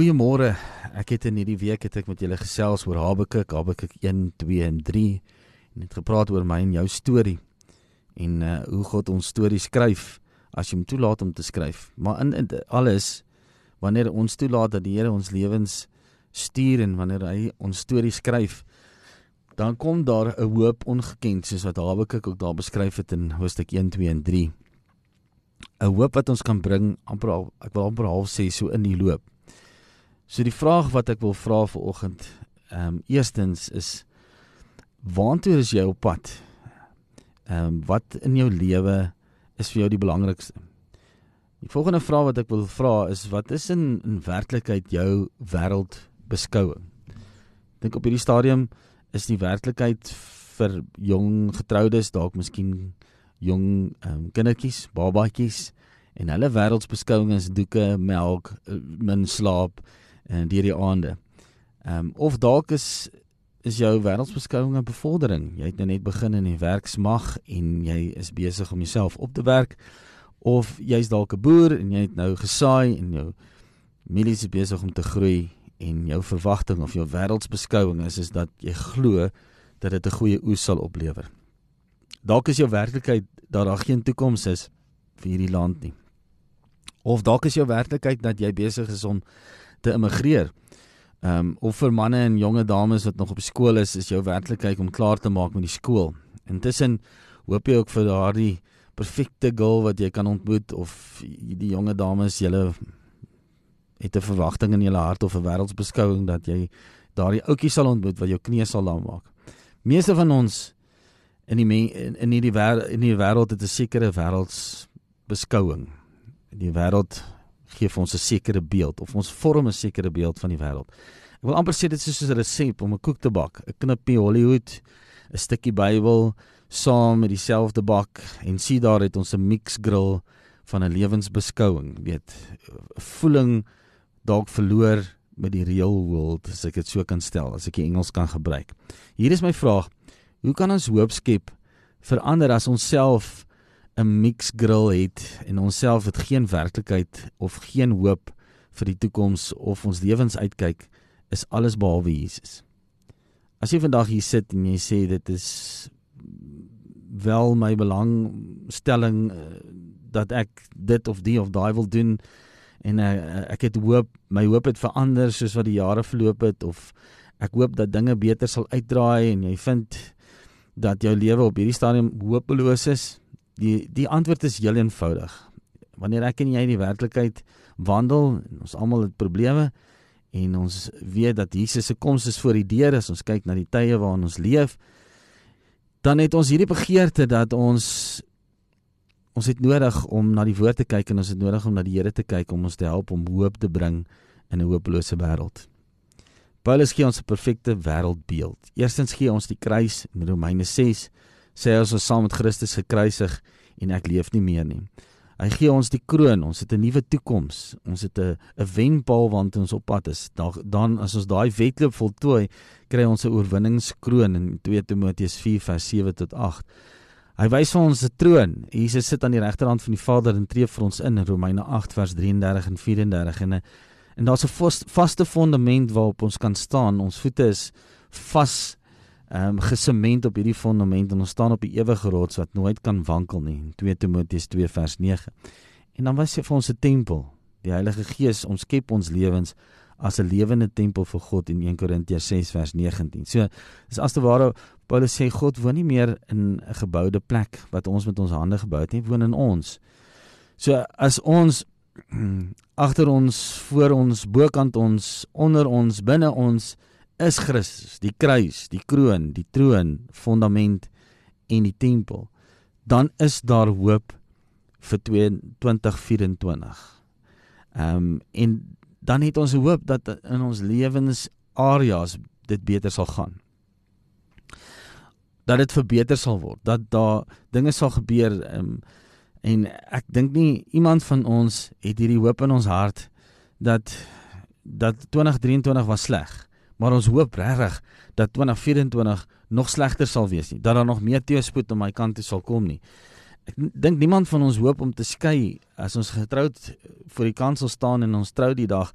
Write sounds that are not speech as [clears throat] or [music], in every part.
Goeiemôre. Ek het in hierdie week het ek met julle gesels oor Habakuk, Habakuk 1, 2 en 3 en het gepraat oor my en jou storie en uh hoe God ons storie skryf as jy hom toelaat om te skryf. Maar in, in alles wanneer ons toelaat dat die Here ons lewens stuur en wanneer hy ons storie skryf, dan kom daar 'n hoop ongekend soos wat Habakuk ook daar beskryf het in hoofstuk 1, 2 en 3. 'n Hoop wat ons kan bring amper ek wil amper half sê so in die loop. So die vraag wat ek wil vra vir oggend, ehm um, eerstens is waartoe is jy op pad? Ehm um, wat in jou lewe is vir jou die belangrikste? Die volgende vraag wat ek wil vra is wat is in in werklikheid jou wêreldbeskouing? Dink op hierdie stadium is die werklikheid vir jong getroudes dalk miskien jong ehm um, kindertjies, babatjies en hulle wêreldsbeskouing is doeke, melk, eh, min slaap en deur die aande. Ehm um, of dalk is is jou wêreldsbeskouing 'n bevordering. Jy het nou net begin in die werksmag en jy is besig om jouself op te werk of jy's dalk 'n boer en jy het nou gesaai en jou mielie is besig om te groei en jou verwagting of jou wêreldsbeskouing is is dat jy glo dat dit 'n goeie oes sal oplewer. Dalk is jou werklikheid dat daar geen toekoms is vir hierdie land nie. Of dalk is jou werklikheid dat jy besig is om te immigreer. Ehm um, of vir manne en jonge dames wat nog op skool is, is jou werklikheid om klaar te maak met die skool. Intussen hoop jy ook vir daardie perfekte girl wat jy kan ontmoet of die jonge dames julle het 'n verwagting in julle hart of 'n wêreldsbeskouing dat jy daardie ouetjie sal ontmoet wat jou knie sal laat maak. Meeste van ons in die in, in hierdie wêreld in die wêreld het 'n sekere wêreldsbeskouing. Die wêreld gee vir ons 'n sekere beeld of ons vorm 'n sekere beeld van die wêreld. Ek wil amper sê dit is soos 'n resep om 'n koek te bak, 'n knippie Hollywood, 'n stukkie Bybel saam met dieselfde bak en sien daar het ons 'n mix grill van 'n lewensbeskouing, weet, voeling dalk verloor met die real world as ek dit so kan stel, as ek die Engels kan gebruik. Hier is my vraag: Hoe kan ons hoop skep verander as ons self 'n mix grill het en onsself het geen werklikheid of geen hoop vir die toekoms of ons lewens uitkyk is alles behalwe Jesus. As jy vandag hier sit en jy sê dit is wel my belangstelling uh, dat ek dit of die of daai wil doen en uh, ek het hoop my hoop het verander soos wat die jare verloop het of ek hoop dat dinge beter sal uitdraai en jy vind dat jou lewe op hierdie stadium hopeloos is Die die antwoord is heel eenvoudig. Wanneer ek en jy in die werklikheid wandel, ons almal het probleme en ons weet dat Jesus se koms is voor die deur as ons kyk na die tye waarin ons leef, dan het ons hierdie begeerte dat ons ons het nodig om na die woord te kyk en ons het nodig om na die Here te kyk om ons te help om hoop te bring in 'n hopelose wêreld. Paulus gee ons 'n perfekte wêreldbeeld. Eerstens gee ons die kruis in Romeine 6 sê ons is saam met Christus gekruisig en ek leef nie meer nie. Hy gee ons die kroon, ons het 'n nuwe toekoms. Ons het 'n 'n wenpaal want ons op pad is. Dan dan as ons daai wedloop voltooi, kry ons 'n oorwinningskroon in 2 Timoteus 4 vers 7 tot 8. Hy wys vir ons 'n troon. Jesus sit aan die regterhand van die Vader en tree vir ons in in Romeine 8 vers 33 en 34 en en daar's 'n vaste fondament waarop ons kan staan. Ons voete is vas ehm um, gesement op hierdie fondament en ons staan op die ewige rots wat nooit kan wankel nie. 2 Timoteus 2 vers 9. En dan was hy vir ons 'n tempel. Die Heilige Gees omskep ons lewens as 'n lewende tempel vir God in 1 Korintiërs 6 vers 19. So dis as te ware Paulus sê God woon nie meer in 'n geboude plek wat ons met ons hande gebou het nie, woon in ons. So as ons [clears throat] agter ons, voor ons, bokant ons, onder ons, binne ons is Christus, die kruis, die kroon, die troon, fondament en die tempel, dan is daar hoop vir 2024. Ehm um, en dan het ons hoop dat in ons lewensareas dit beter sal gaan. Dat dit verbeter sal word, dat daar dinge sal gebeur ehm um, en ek dink nie iemand van ons het hierdie hoop in ons hart dat dat 2023 was sleg maar ons hoop regtig dat 2024 nog slegter sal wees nie, dat daar nog meer teëspoed aan my kant toe sal kom nie. Ek dink niemand van ons hoop om te skei. As ons getroud voor die kansel staan en ons trou die dag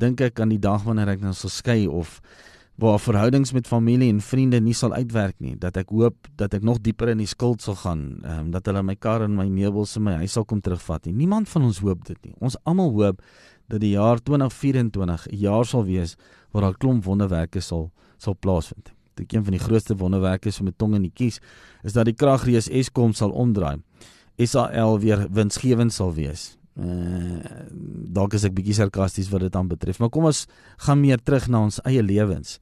dink ek aan die dag wanneer ek nou sal skei of waar verhoudings met familie en vriende nie sal uitwerk nie dat ek hoop dat ek nog dieper in die skuld sal gaan um, dat hulle my kar en my meubels en my huis sal kom terugvat nie. Niemand van ons hoop dit nie. Ons almal hoop dat die jaar 2024 'n jaar sal wees waar daar klomp wonderwerke sal sal plaasvind dink een van die grootste wonderwerke so met tong in die kies is dat die kragrees Eskom sal omdraai. SAL weer winsgewend sal wees. Uh dalk is ek bietjie sarkasties wat dit aan betref, maar kom ons gaan meer terug na ons eie lewens.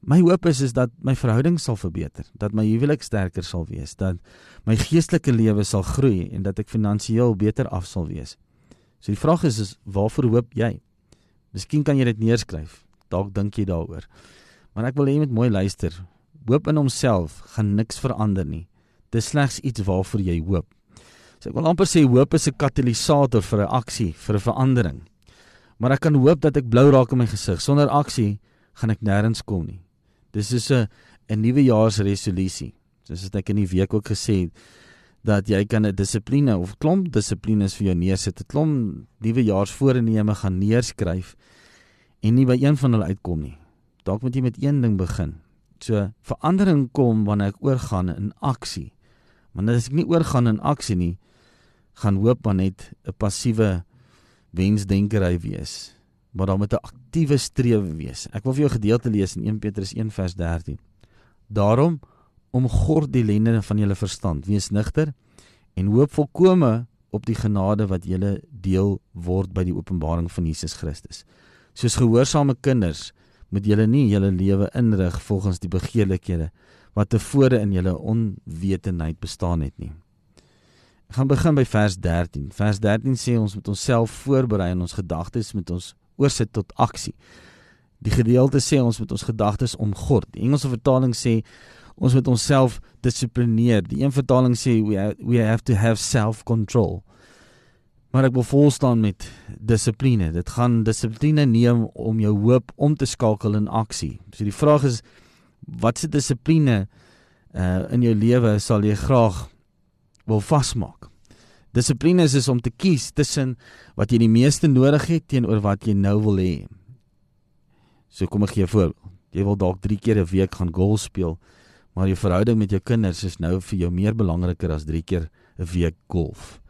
My hoop is is dat my verhouding sal verbeter, dat my huwelik sterker sal wees, dat my geestelike lewe sal groei en dat ek finansiëel beter af sal wees. So die vraag is is waarvoor hoop jy? Miskien kan jy dit neerskryf. Dalk dink jy daaroor. Maar ek wil hê jy moet mooi luister. Hoop in homself gaan niks verander nie. Dis slegs iets waarvoor jy hoop. So ek wil amper sê hoop is 'n katalisator vir 'n aksie, vir 'n verandering. Maar ek kan hoop dat ek blou raak in my gesig. Sonder aksie gaan ek nêrens kom nie. Dis is 'n 'n nuwe jaarsresolusie. Soos het ek in die week ook gesê dat jy kan 'n dissipline of klomp dissiplines vir jou neersit. 'n Klomp nuwe jaarsvoorneme gaan neerskryf en nie by een van hulle uitkom nie dalk moet jy met een ding begin. So verandering kom wanneer ek oorgaan in aksie. Wanneer as ek nie oorgaan in aksie nie, gaan hoop maar net 'n passiewe wensdenkery wees, maar dan met 'n aktiewe strewe wees. Ek wil vir jou gedeelte lees in 1 Petrus 1 vers 13. Daarom omgord die lende van julle verstand, wees nigter en hoop volkome op die genade wat julle deel word by die openbaring van Jesus Christus. Soos gehoorsame kinders moet julle nie julle lewe inrig volgens die begeerlikhede wat tevore in julle onwetendheid bestaan het nie. Ek gaan begin by vers 13. Vers 13 sê ons moet onsself voorberei en ons gedagtes moet ons oorsit tot aksie. Die gedeelte sê ons moet ons gedagtes omgord. Die Engelse vertaling sê ons moet onsself dissiplineer. Die een vertaling sê we have, we have to have self-control. Maar ek wil vol staan met dissipline. Dit gaan dissipline neem om jou hoop om te skakel in aksie. So die vraag is wat se dissipline uh in jou lewe sal jy graag wil vasmaak? Dissipline is, is om te kies tussen wat jy die meeste nodig het teenoor wat jy nou wil hê. So kom ek gee 'n voorbeeld. Jy wil dalk 3 keer 'n week gaan golf speel, maar jou verhouding met jou kinders is nou vir jou meer belangriker as 3 keer 'n week golf.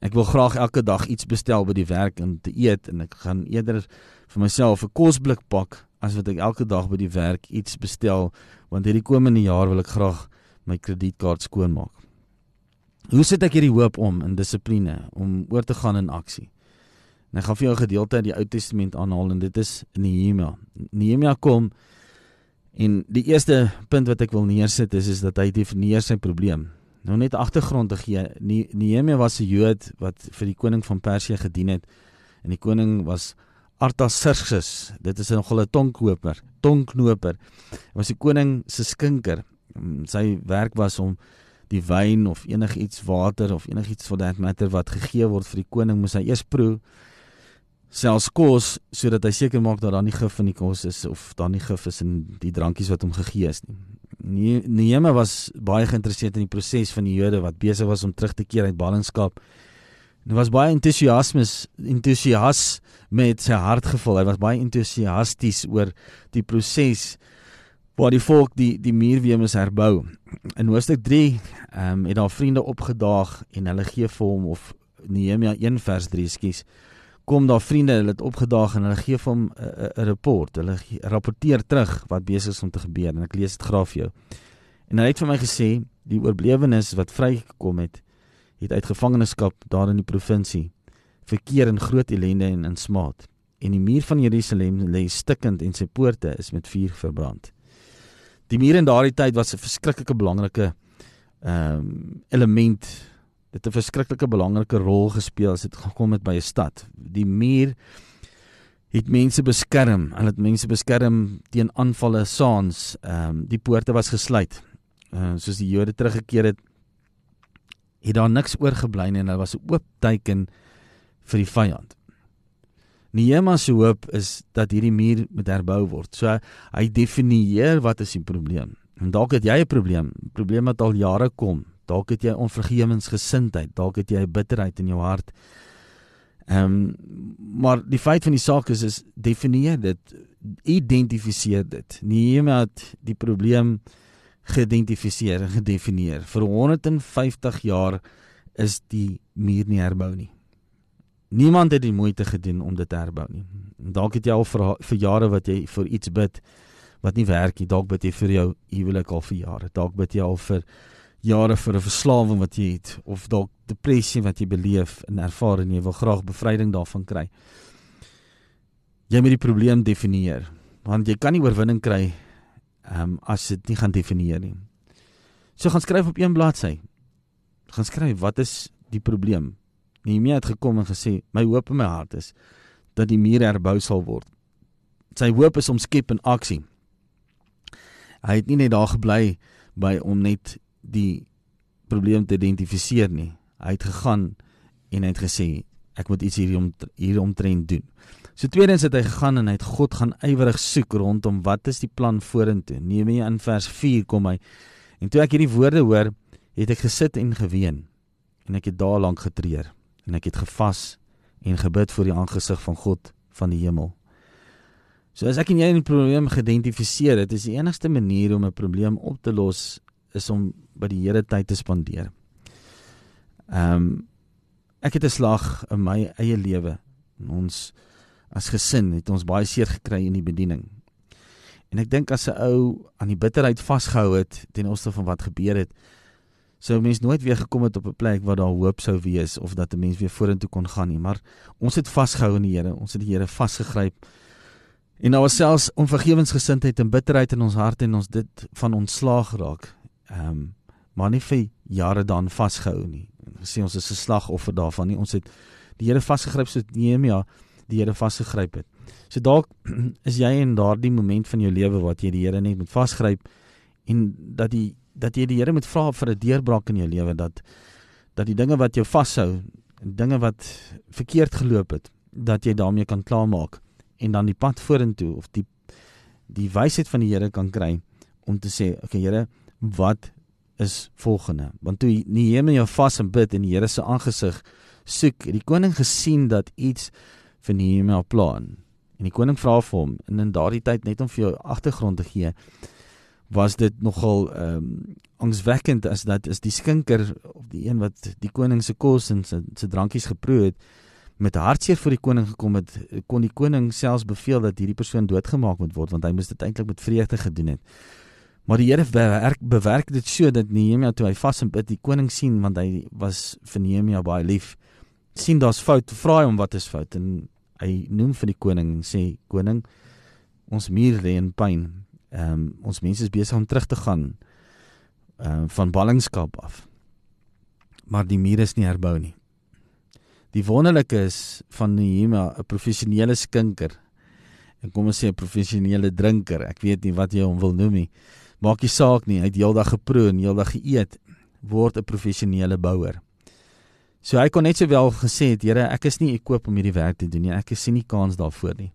Ek wil graag elke dag iets bestel by die werk en te eet en ek gaan eerder vir myself 'n kosblik pak as wat ek elke dag by die werk iets bestel want hierdie komende jaar wil ek graag my kredietkaart skoonmaak. Hoe sit ek hierdie hoop om in dissipline om oor te gaan in aksie? En ek gaan vir jou 'n gedeelte uit die Ou Testament aanhaal en dit is Nehemia. Nehemia kom en die eerste punt wat ek wil neersit is is dat hy definieer sy probleem. Nou net agtergrond te gee. Nehemia was 'n Jood wat vir die koning van Persië gedien het. En die koning was Artaxerxes. Dit is nogal 'n tonkkoper, tonknoper. Hy was die koning se skinker. Mm, sy werk was om die wyn of enigiets water of enigiets for that matter wat gegee word vir die koning moet hy eers proe selfs kos sodat hy seker maak dat daar nie gif in die kos is of daar nie gif is in die drankies wat hom gegee is nie. Nehemia was baie geïnteresseerd in die proses van die Jode wat besig was om terug te keer uit ballingskap. Hy was baie entoesiasmes entoesias met sy hart gevul. Hy was baie entoesiasties oor die proses waar die volk die die muur weer moes herbou. In Hoofstuk 3 ehm um, het daar vriende opgedaag en hulle gee vir hom of Nehemia 1 vers 3 skus kom daar vriende, hulle het opgedaag en hulle gee vir hom 'n rapport. Hulle rapporteer terug wat besig is om te gebeur en ek lees dit graag vir jou. En hy het vir my gesê die oorblewenes wat vrygekom het, het uit gevangenskap daar in die provinsie verkeer in groot ellende en in smaad. En die muur van Jerusalem lê stikkend en sy poorte is met vuur verbrand. Die muur in daardie tyd was 'n verskriklike belangrike ehm um, element dit 'n verskriklike belangrike rol gespeel as dit gekom het by 'n stad. Die muur het mense beskerm. Hulle het mense beskerm teen aanvalle saans. Ehm um, die poorte was gesluit. Ehm uh, soos die Jode teruggekeer het, het daar niks oorgebly nie en hulle was 'n oop teiken vir die vyand. Nehemia se hoop is dat hierdie muur moet herbou word. So hy definieer wat is die probleem. En dalk het jy 'n probleem, probleem wat al jare kom. Dalk het jy onvergewensgesindheid, dalk het jy bitterheid in jou hart. Ehm um, maar die feit van die saak is is definieer dit, identifiseer dit. Nehemia het die probleem geïdentifiseer en gedefinieer. Vir 150 jaar is die muur nie herbou nie. Niemand het die moeite gedoen om dit te herbou nie. Dalk het jy al vir, vir jare wat jy vir iets bid wat nie werk nie. Dalk bid jy vir jou huwelik al vir jare. Dalk bid jy al vir jare vir 'n verslawing wat jy het of dalk depressie wat jy beleef en ervaar en jy wil graag bevryding daarvan kry. Jy moet die probleem definieer want jy kan nie oorwinning kry ehm um, as dit nie gaan definieer nie. So gaan skryf op een bladsy. Gaan skryf wat is die probleem? Nehemia het gekom en gesê my hoop in my hart is dat die muur herbou sal word. Sy hoop is om skep in aksie. Hy het nie net daar gebly by om net die probleem te identifiseer nie. Hy het gegaan en hy het gesê ek moet iets hier om hier omtrent doen. So tweedens het hy gegaan en hy het God gaan ywerig soek rondom wat is die plan vorentoe. Neem jy in vers 4 kom hy en toe ek hierdie woorde hoor, het ek gesit en geween en ek het daar lank getreur en ek het gevas en gebid voor die aangesig van God van die hemel. So as ek en jy 'n probleem geïdentifiseer het, is die enigste manier om 'n probleem op te los is om by die Here tyd te spandeer. Ehm um, ek het 'n slag in my eie lewe. Ons as gesin het ons baie seer gekry in die bediening. En ek dink as 'n ou aan die bitterheid vasgehou het ten opsigte van wat gebeur het, sou mens nooit weer gekom het op 'n plek waar daar hoop sou wees of dat 'n mens weer vorentoe kon gaan nie, maar ons het vasgehou in die Here, ons het die Here vasgegryp. En nou selfs onvergewensgesindheid en bitterheid in ons hart en ons dit van ontslaag geraak. Ehm um, maar nie vir jare daan vasgehou nie. Gesê ons is 'n slagoffer daarvan nie. Ons het die Here vasgegryp so Nehemia die Here vasgegryp het. So dalk [clears throat] is jy in daardie moment van jou lewe wat jy die Here net moet vasgryp en dat die dat jy die Here moet vra vir 'n deurbraak in jou lewe dat dat die dinge wat jou vashou, dinge wat verkeerd geloop het, dat jy daarmee kan klaarmaak en dan die pad vorentoe of die die wysheid van die Here kan kry om te sê, "Oké okay, Here, wat is volgende?" Want toe Nehemia vas en bid in die Here se aangesig soek, het die koning gesien dat iets vir Nehemia plan. En die koning vra vir hom en in daardie tyd net om vir jou agtergrond te gee, was dit nogal ehm um, angswekkend as dat is die skinker of die een wat die koning se kos en sy se drankies geproe het met hartseer voor die koning gekom het kon die koning selfs beveel dat hierdie persoon doodgemaak moet word want hy moes dit eintlik met vreugde gedoen het maar die Here bewerk bewerk dit so dat Nehemia toe hy vas en bid die koning sien want hy was vir Nehemia baie lief sien daar's fout vra hom wat is fout en hy noem vir die koning en sê koning ons muur lê in pyn Ehm um, ons mense is besig om terug te gaan ehm uh, van ballingskap af. Maar die muur is nie herbou nie. Die wonderlike is van Nehemia, 'n professionele skinker. En kom ons sê 'n professionele drinker. Ek weet nie wat jy hom wil noem nie. Maak nie saak nie. Hy het heeldag geproe en heeldag geëet. Word 'n professionele bouer. So hy kon net sowel gesê het, Here, ek is nie ekoop om hierdie werk te doen nie. Ek sien nie kans daarvoor nie.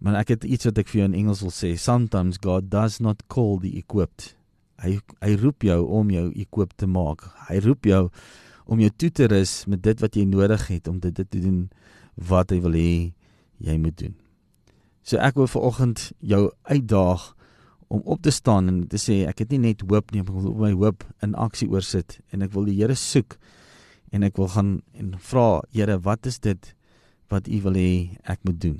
Maar ek het iets wat ek vir jou in Engels wil sê. Sometimes God does not call the equipped. Hy hy roep jou om jou equip te maak. Hy roep jou om jou toe te rus met dit wat jy nodig het om dit te doen wat hy wil hê jy moet doen. So ek wil vanoggend jou uitdaag om op te staan en te sê ek het nie net hoop nie, ek wil my hoop in aksie oorsit en ek wil die Here soek en ek wil gaan en vra Here, wat is dit wat U wil hê ek moet doen?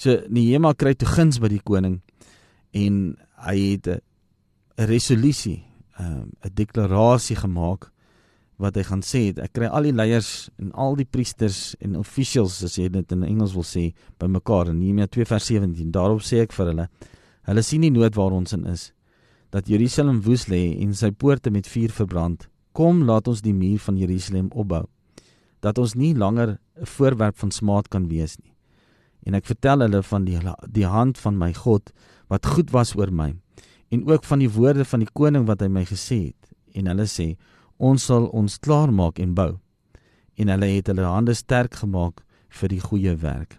So Nehemia kry toe guns by die koning en hy het 'n resolusie, ehm, 'n deklarasie gemaak wat hy gaan sê, ek kry al die leiers en al die priesters en officials as jy dit in Engels wil sê, bymekaar in Nehemia 2 vers 17. Daarop sê ek vir hulle, hulle sien nie nood waar ons in is dat Jerusalem woes lê en sy poorte met vuur verbrand. Kom, laat ons die muur van Jerusalem opbou. Dat ons nie langer 'n voorwerp van smaad kan wees nie en ek vertel hulle van die die hand van my God wat goed was oor my en ook van die woorde van die koning wat hy my gesê het en hulle sê ons sal ons klaarmaak en bou en hulle het hulle hande sterk gemaak vir die goeie werk.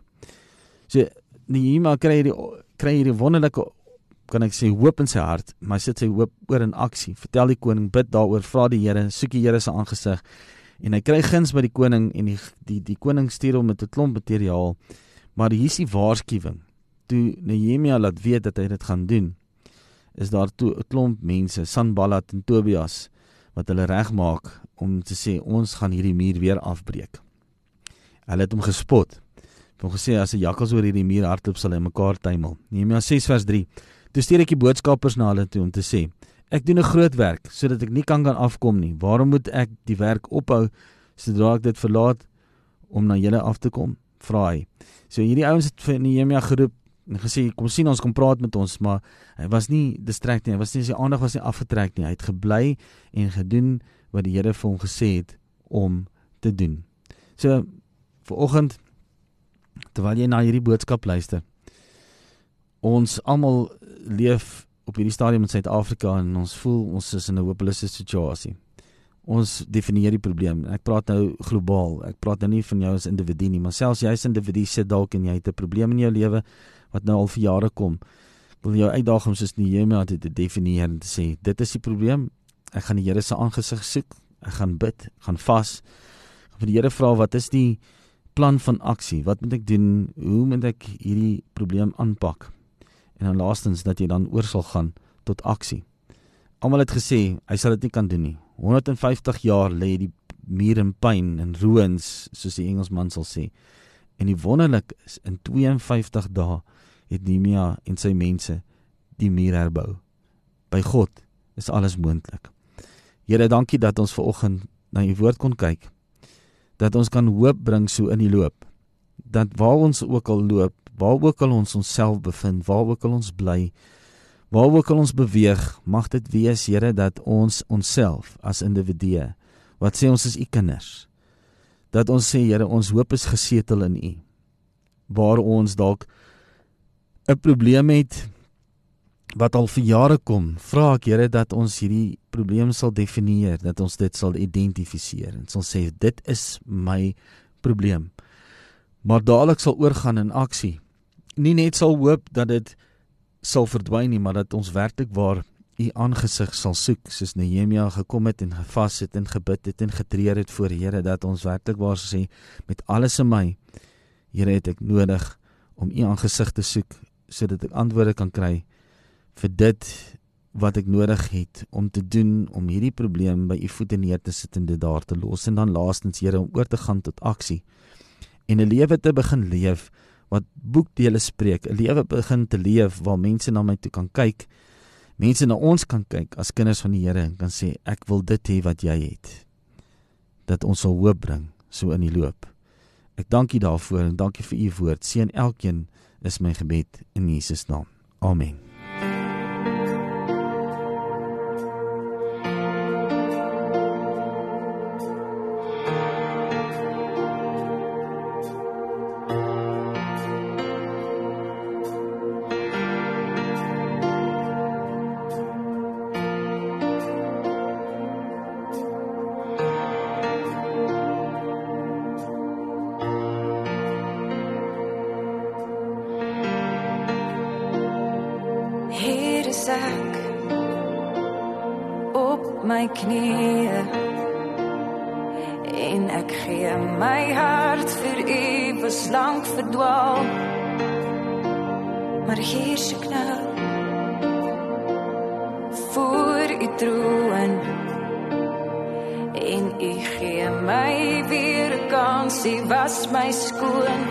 So Nehemia kry hierdie kry hierdie wonderlike kan ek sê hoop in sy hart, maar sit sy hoop oor in aksie. Vertel die koning, bid daaroor, vra die Here, soek die Here se aangesig En hy kry guns by die koning en die die die koning stuur hom met 'n klomp materiaal. Maar hier is die waarskuwing. Toe Nehemia laat weet dat hy dit gaan doen, is daar toe 'n klomp mense, Sanballat en Tobias, wat hulle regmaak om te sê ons gaan hierdie muur weer afbreek. Hulle het hom gespot. Hulle gesê as 'n jakkals oor hierdie muur hardloop sal hy mekaar tuimel. Nehemia 6 vers 3. Toe stuur ek die boodskappers na hulle toe om te sê: Ek doen 'n groot werk sodat ek nie kan gaan afkom nie. Waarom moet ek die werk ophou sodra ek dit verlaat om na julle af te kom? Vra hy. So hierdie ouens het vir Nehemia geroep en gesê kom sien ons kom praat met ons, maar hy was nie distrek nie. Hy was nie sy aandag was nie afgetrek nie. Hy het gebly en gedoen wat die Here vir hom gesê het om te doen. So vir oggend terwyl jy na hierdie boodskap luister. Ons almal leef op hierdie stadium in Suid-Afrika en ons voel ons is in 'n hopelose situasie. Ons definieer die probleem. Ek praat nou globaal. Ek praat nou nie van jou as individu nie, maar selfs jy as individu sit dalk en jy het 'n probleem in jou lewe wat nou al vir jare kom. Ek wil jou uitdaag om soos Nehemia dit te definieer en te sê, dit is die probleem. Ek gaan die Here se aangesig soek. Ek gaan bid, gaan vas. Ek gaan vir die Here vra wat is die plan van aksie? Wat moet ek doen? Hoe moet ek hierdie probleem aanpak? En dan laastens dat jy dan oor sal gaan tot aksie. Almal het gesê hy sal dit nie kan doen nie. 150 jaar lê die muur in pyn en ruïns soos die Engelsman sal sê. En die wonderlik is in 52 dae het Nehemia en sy mense die muur herbou. By God is alles moontlik. Here, dankie dat ons ver oggend na u woord kon kyk. Dat ons kan hoop bring so in die loop. Dat waar ons ook al loop, waar ook al ons onsself bevind, waar ook al ons bly, waar ook al ons beweeg, mag dit wees, Here, dat ons onsself as individue, wat sê ons is u kinders, dat ons sê, Here, ons hoop is gesetel in u. Waar ons dalk 'n probleem het wat al vir jare kom, vra ek Here dat ons hierdie probleem sal definieer, dat ons dit sal identifiseer en sal sê dit is my probleem. Maar dadelik sal oorgaan in aksie. Nie net sal hoop dat dit sal verdwyn nie, maar dat ons werklik waar u aangesig sal soek soos Nehemia gekom het en gevas het en gebid het en getreur het voor Here dat ons werklik waar sê met alles in my Here het ek nodig om u aangesig te soek sodat ek antwoorde kan kry vir dit wat ek nodig het om te doen om hierdie probleem by u voete neer te sit en dit daar te los. En dan laastens Here om oor te gaan tot aksie en 'n lewe te begin leef wat boekdele spreek. 'n lewe begin te leef waar mense na my toe kan kyk mense na ons kan kyk as kinders van die Here en kan sê ek wil dit hê wat jy het dat ons sal hoop bring so in die loop. Ek dank U daarvoor en dankie vir U woord. Seën elkeen is my gebed in Jesus naam. Amen knieë en ek gee my hart vir U was lank verdwaal. Maar hier is ek nou voor U troon. En U gee my weer 'n kans U was my skoon.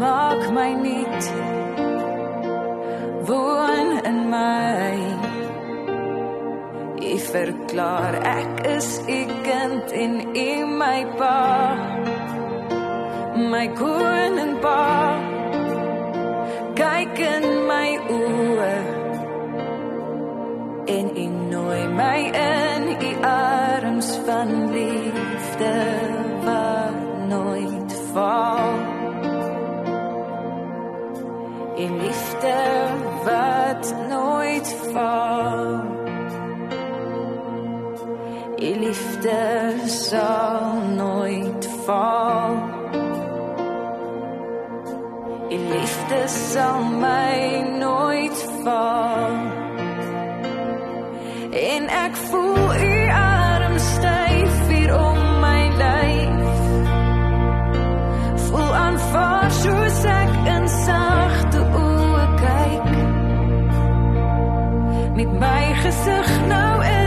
Maak my nuut woon in my. Verklaar ek is u kind en u my pa. My koning pa. Kyk in my oë. En u nooi my in u arms van liefde wat nooit val. En liefde wat nooit val liefde sal nooit faal. U liefde sal my nooit faal. En ek voel u arm styf hier om my lyf. Voel aanvaar soos ek in sagte oë kyk. Met my gesig nou in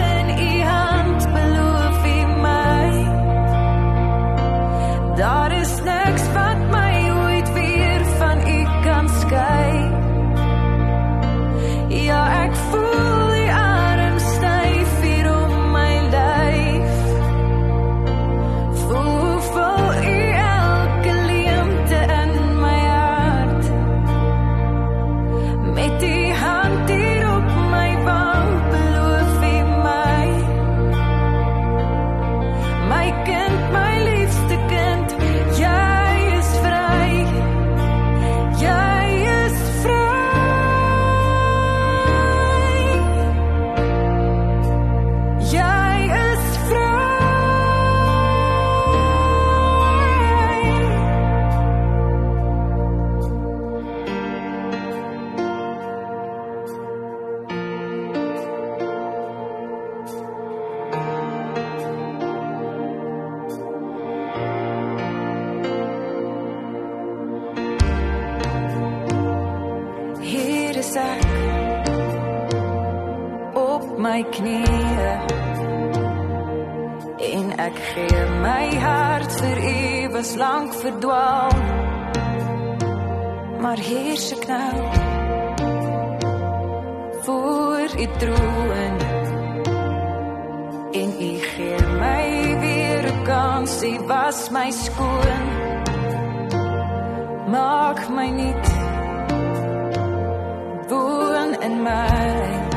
daar en ek gee my hart vir u was lank verdwaal. Maar hier se ek nou voor u troon. En u gee my weer 'n kans u was my skoon. Maak my nie woon in my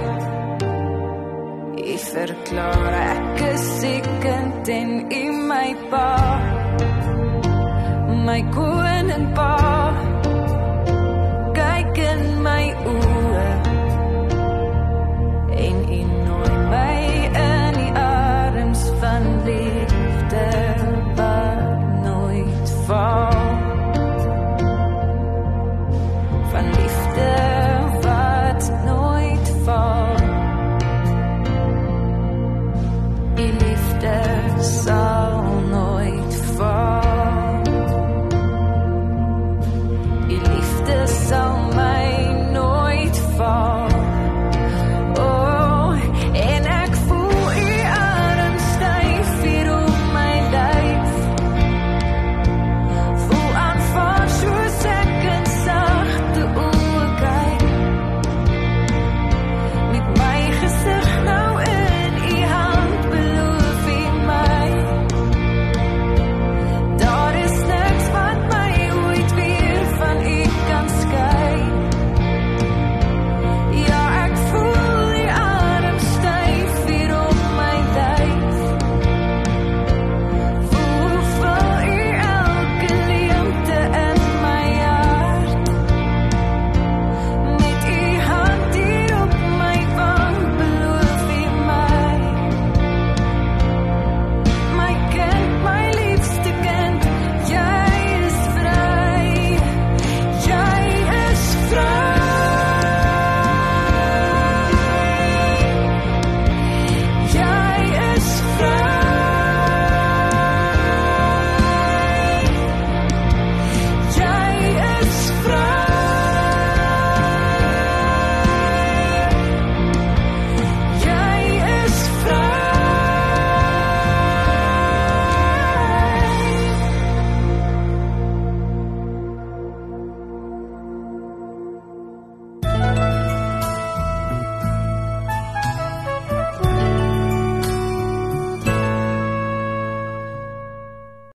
Ek verklaar ek is die kind en u my pa. My koning pa